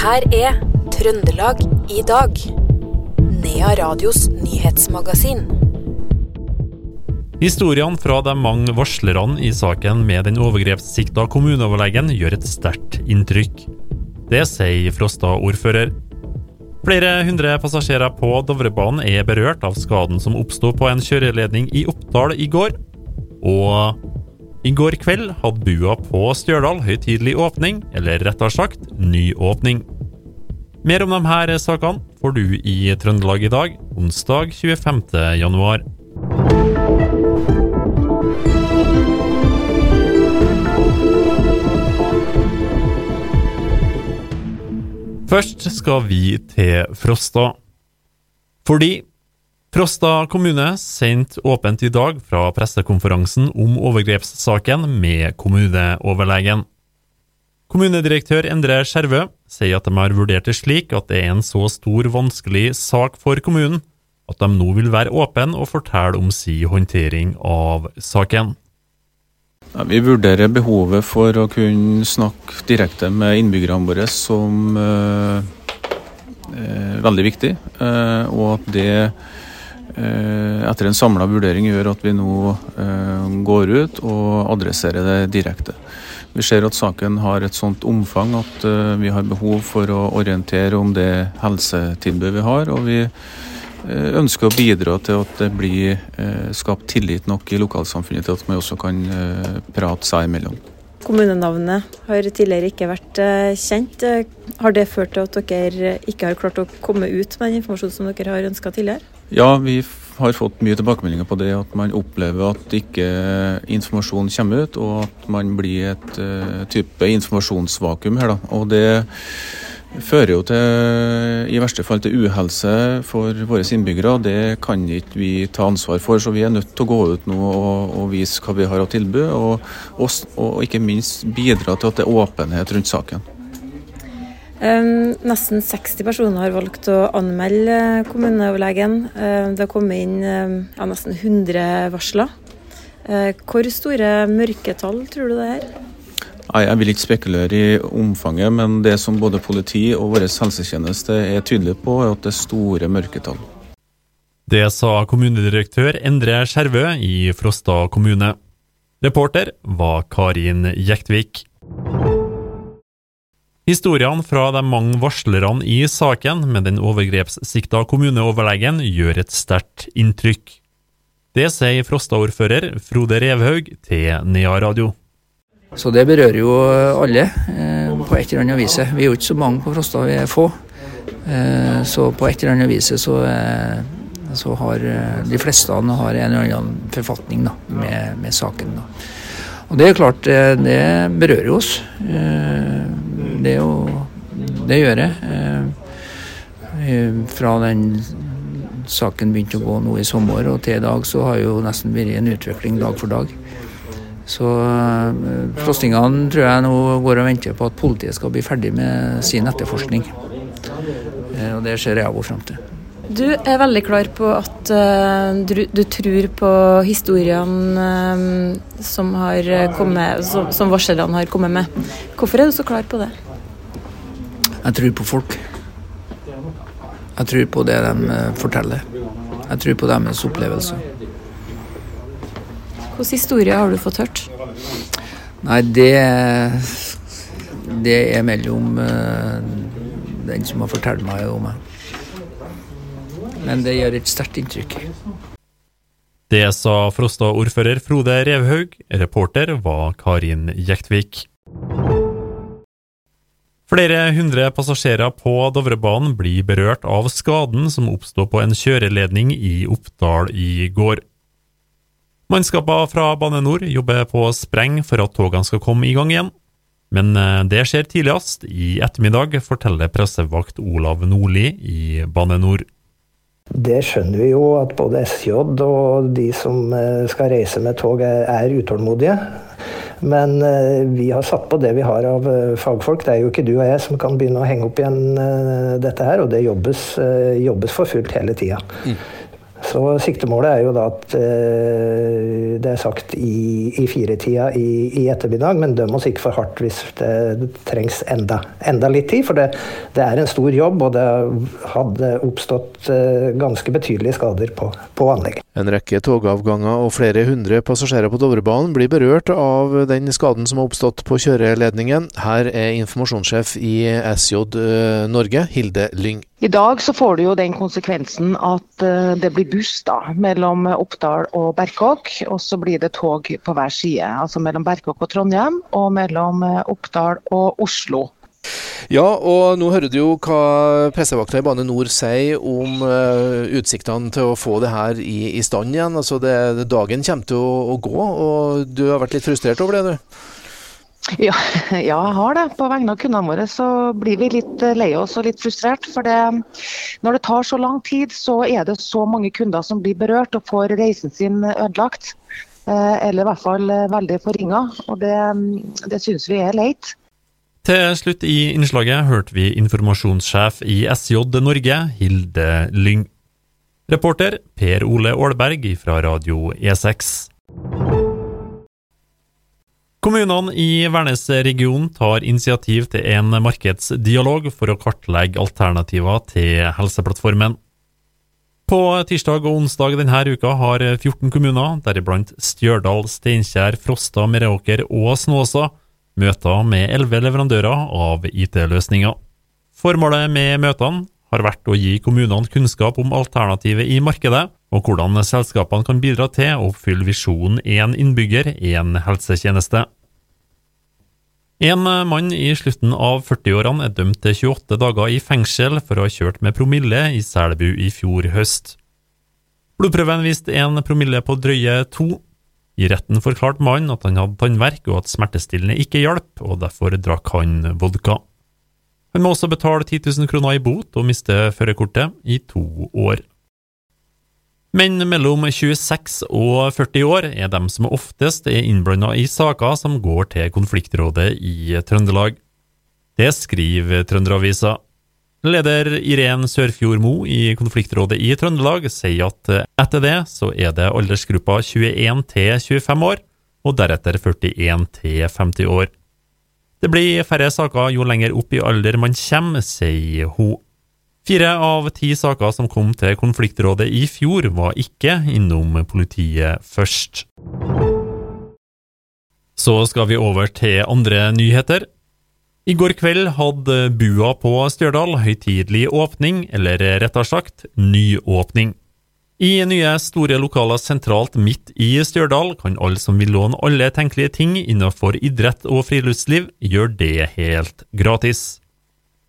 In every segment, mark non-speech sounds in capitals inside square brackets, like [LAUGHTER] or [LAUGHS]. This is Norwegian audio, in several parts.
her er Trøndelag i dag. Nea Radios nyhetsmagasin. Historiene fra de mange varslerne i saken med den overgrepssikta kommuneoverlegen gjør et sterkt inntrykk. Det sier Frosta-ordfører. Flere hundre passasjerer på Dovrebanen er berørt av skaden som oppsto på en kjøreledning i Oppdal i går. Og i går kveld hadde bua på Stjørdal høytidelig åpning, eller rettere sagt nyåpning. Mer om de her sakene får du i Trøndelag i dag, onsdag 25. januar. Først skal vi til Frosta. Fordi Frosta kommune sendte åpent i dag fra pressekonferansen om overgrepssaken med kommuneoverlegen. Kommunedirektør Endre Skjervø sier at de har vurdert det slik at det er en så stor, vanskelig sak for kommunen at de nå vil være åpne og fortelle om sin håndtering av saken. Ja, vi vurderer behovet for å kunne snakke direkte med innbyggerne våre som eh, eh, veldig viktig, eh, og at det eh, etter en samla vurdering gjør at vi nå eh, går ut og adresserer det direkte. Vi ser at saken har et sånt omfang at uh, vi har behov for å orientere om det helsetilbudet vi har. Og vi uh, ønsker å bidra til at det blir uh, skapt tillit nok i lokalsamfunnet til at man også kan prate seg imellom. Kommunenavnet har tidligere ikke vært kjent. Har det ført til at dere ikke har klart å komme ut med den informasjonen som dere har ønska tidligere? Ja, vi har fått mye tilbakemeldinger på det at man opplever at ikke informasjon kommer ut, og at man blir et uh, type informasjonsvakuum her. Da. Og det fører jo til, i verste fall til uhelse for våre innbyggere. Det kan ikke vi ta ansvar for, så vi er nødt til å gå ut nå og, og vise hva vi har å tilby. Og, og, og ikke minst bidra til at det er åpenhet rundt saken. Um, nesten 60 personer har valgt å anmelde kommuneoverlegen. Um, det har kommet inn um, ja, nesten 100 varsler. Uh, hvor store mørketall tror du det er? Nei, Jeg vil ikke spekulere i omfanget, men det som både politi og vår helsetjeneste er tydelige på, er at det er store mørketall. Det sa kommunedirektør Endre Skjervø i Frosta kommune. Reporter var Karin Jektvik. Historiene fra de mange varslerne i saken med den overgrepssikta kommuneoverlegen gjør et sterkt inntrykk. Det sier Frosta-ordfører Frode Revhaug til Nea Radio. Så det berører jo alle eh, på et eller annet vis. Vi er jo ikke så mange på Frosta, vi er få. Eh, så på et eller annet vis så, eh, så har eh, de fleste har en eller annen forfatning da, med, med, saken. Da. Og det er klart, eh, det berører oss. Eh, det, jo, det gjør jeg. Eh, fra den saken begynte å gå nå i sommer og til i dag, så har jo nesten vært en utvikling dag for dag. Så frostingene tror jeg nå går og venter på at politiet skal bli ferdig med sin etterforskning. Og det ser jeg òg fram til. Du er veldig klar på at du, tror på historiene som, har kommet, som, som varslerne har kommet med. Hvorfor er du så klar på det? Jeg tror på folk. Jeg tror på det de uh, forteller. Jeg tror på deres opplevelser. Hvilken historie har du fått hørt? Nei, det Det er mellom den som har fortalt meg om meg men det gjør et sterkt inntrykk. Det sa Frosta-ordfører Frode Revhaug. Reporter var Karin Jektvik. Flere hundre passasjerer på Dovrebanen blir berørt av skaden som oppsto på en kjøreledning i Oppdal i går. Mannskaper fra Bane NOR jobber på spreng for at togene skal komme i gang igjen. Men eh, det skjer tidligst i ettermiddag, forteller pressevakt Olav Nordli i Bane NOR. Det skjønner vi jo at både SJ og de som eh, skal reise med tog er utålmodige. Men eh, vi har satt på det vi har av eh, fagfolk. Det er jo ikke du og jeg som kan begynne å henge opp igjen dette her. Og det jobbes, jobbes for fullt hele tida. Mm. Så siktemålet er jo da at eh, det er sagt i, i firetida i, i, ettermiddag, men døm oss ikke for hardt hvis det, det trengs enda, enda, litt tid. For det, det, er en stor jobb, og det hadde oppstått eh, ganske betydelige skader på, på anlegget. En rekke togavganger og flere hundre passasjerer på Dovrebanen blir berørt av den skaden som har oppstått på kjøreledningen. Her er informasjonssjef i SJ eh, Norge, Hilde Lyng. I dag så får du jo den konsekvensen at eh, det blir buss da, mellom Oppdal og Berkåk. Og så blir det tog på hver side, altså mellom Berkåk og Trondheim og mellom eh, Oppdal og Oslo. Ja, og nå hører du jo hva pressevakta i Bane Nor sier om uh, utsiktene til å få det her i, i stand igjen. Altså det, dagen kommer til å, å, gå, og du har vært litt frustrert over det, du? [LAUGHS] Ja, ja, jeg har det. På vegne av kundene våre så blir vi litt eh, lei oss og litt frustrert. For det, når det tar så lang tid, så er det så mange kunder som blir berørt og får reisen sin ødelagt. Eh, eller i hvert fall veldig forringa. Og det, det syns vi er leit. Til slutt i innslaget hørte vi informasjonssjef i SJ Norge, Hilde Lyng. Reporter Per Ole Aalberg fra Radio E6. Kommunene i Værnes-regionen tar initiativ til en markedsdialog for å kartlegge alternativer til Helseplattformen. På tirsdag og onsdag denne uka har 14 kommuner, deriblant Stjørdal, Steinkjer, Frosta, Meråker og Snåsa, møter med elleve leverandører av IT-løsninger. Formålet med møtene har vært å gi kommunene kunnskap om alternativet i markedet, og hvordan selskapene kan bidra til å oppfylle visjonen én innbygger, én helsetjeneste. En mann i slutten av 40-årene er dømt til 28 dager i fengsel for å ha kjørt med promille i Selbu i fjor høst. Blodprøven viste en promille på drøye to, i retten forklarte mannen at han hadde tannverk og at smertestillende ikke hjalp, og derfor drakk han vodka. Han må også betale 10 000 kroner i bot og miste førerkortet i to år. Menn mellom 26 og 40 år er dem som oftest er innblanda i saker som går til konfliktrådet i Trøndelag. Det skriver Trønderavisa. Leder Irén Sørfjord Mo i konfliktrådet i Trøndelag sier at etter det så er det aldersgruppa 21 til 25 år, og deretter 41 til 50 år. Det blir færre saker jo lenger opp i alder man kommer, sier hun. Fire av ti saker som kom til konfliktrådet i fjor, var ikke innom politiet først. Så skal vi over til andre nyheter. I går kveld hadde bua på Stjørdal høytidelig åpning, eller rettere sagt nyåpning. I nye store lokaler sentralt midt i Stjørdal kan alle som vil låne alle tenkelige ting innenfor idrett og friluftsliv, gjøre det helt gratis.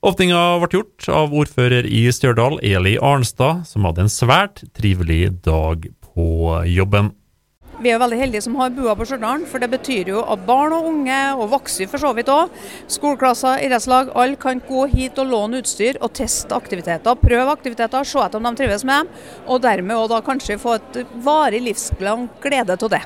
Åpninga ble gjort av ordfører i Stjørdal, Eli Arnstad, som hadde en svært trivelig dag på jobben. Vi er veldig heldige som har bua på Stjørdal, for det betyr jo at barn og unge, og voksne for så vidt òg, skoleklasser, idrettslag, alle kan gå hit og låne utstyr og teste aktiviteter. Prøve aktiviteter, se etter om de trives med dem, og dermed òg da kanskje få et varig livslang glede av det.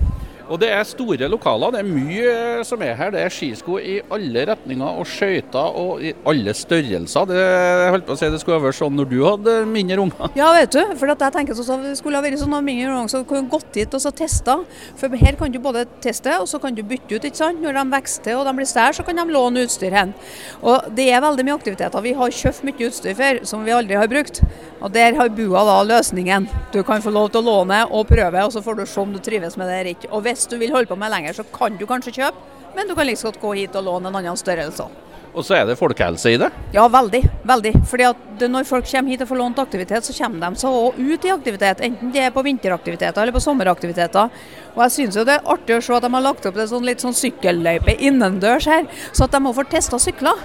Og Det er store lokaler, det er mye som er her. Det er skisko i alle retninger og skøyter og i alle størrelser. Det, jeg holdt på å si det skulle vært sånn når du hadde mindre unger. Ja, vet du. For jeg tenker så det skulle ha vært sånn når mindre unger så kunne gått hit og så testa. For her kan du både teste og så kan du bytte ut. ikke sant? Når de vokser og de blir større, så kan de låne utstyr hen. Og det er veldig mye aktiviteter. Vi har kjøpt mye utstyr før som vi aldri har brukt. Og der har bua da løsningen. Du kan få lov til å låne og prøve, og så får du se om du trives med det eller ikke. Og hvis hvis du vil holde på med lenger, så kan du kanskje kjøpe, men du kan like godt gå hit og låne en annen størrelse. Og så er det folkehelse i det? Ja, veldig. veldig. Fordi at Når folk kommer hit og får lånt aktivitet, så kommer de seg òg ut i aktivitet. Enten det er på vinteraktiviteter eller på sommeraktiviteter. Og jeg syns det er artig å se at de har lagt opp det sånn litt sånn sykkelløype innendørs her, så at de må få testa sykler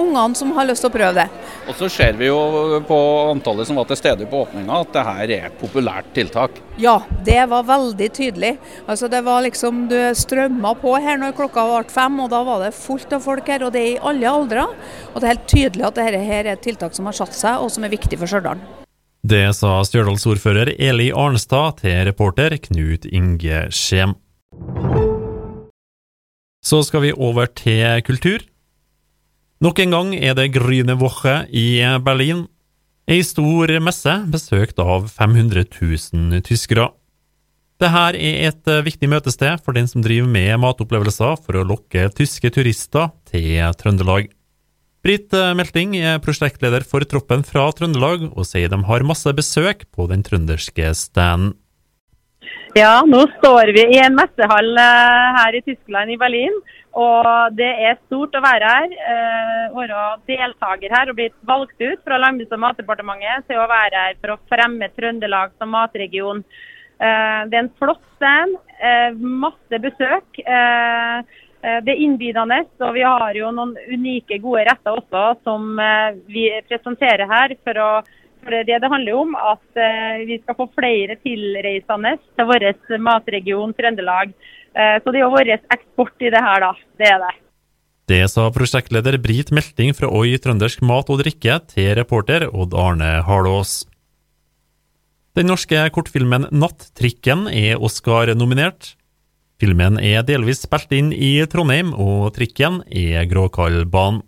ungene som har lyst til å prøve det. Og så ser vi jo på antallet som var til stede på åpninga at det her er et populært tiltak. Ja, det var veldig tydelig. Altså det var liksom Du strømma på her når klokka ble fem, og da var det fullt av folk her. Og det er i alle aldre. Og det er helt tydelig at dette her er et tiltak som har satt seg, og som er viktig for Stjørdal. Det sa Stjørdalsordfører Eli Arnstad til reporter Knut Inge Skjem. Så skal vi over til kultur. Nok en gang er det Grüne Woche i Berlin. Ei stor messe besøkt av 500 000 tyskere. Dette er et viktig møtested for den som driver med matopplevelser for å lokke tyske turister til Trøndelag. Britt Melting er prosjektleder for troppen fra Trøndelag, og sier de har masse besøk på den trønderske standen. Ja, nå står vi i en messehall eh, her i Tyskland, i Berlin. Og det er stort å være her. Eh, være deltaker her og blitt valgt ut fra Landbruks- og matdepartementet til å være her for å fremme Trøndelag som matregion. Eh, det er en flott stand. Masse besøk. Det er innbydende, og vi har jo noen unike, gode retter også som vi presenterer her for å for det det handler om, at eh, vi skal få flere tilreisende til vår matregion Trøndelag. Eh, så det er jo vår eksport i det her, da. Det er det. Det sa prosjektleder Brit Melting fra Oi trøndersk mat og drikke til reporter Odd Arne Harlås. Den norske kortfilmen Nattrikken er Oscar-nominert. Filmen er delvis spilt inn i Trondheim, og trikken er Gråkallbanen.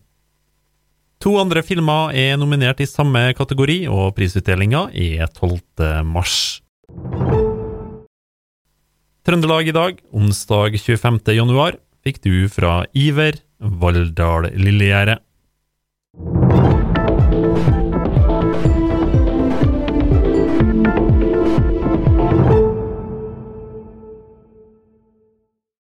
To andre filmer er nominert i samme kategori, og prisutdelinga er 12. mars. Trøndelag i dag, onsdag 25. januar, fikk du fra Iver Valldal Lillegjerdet.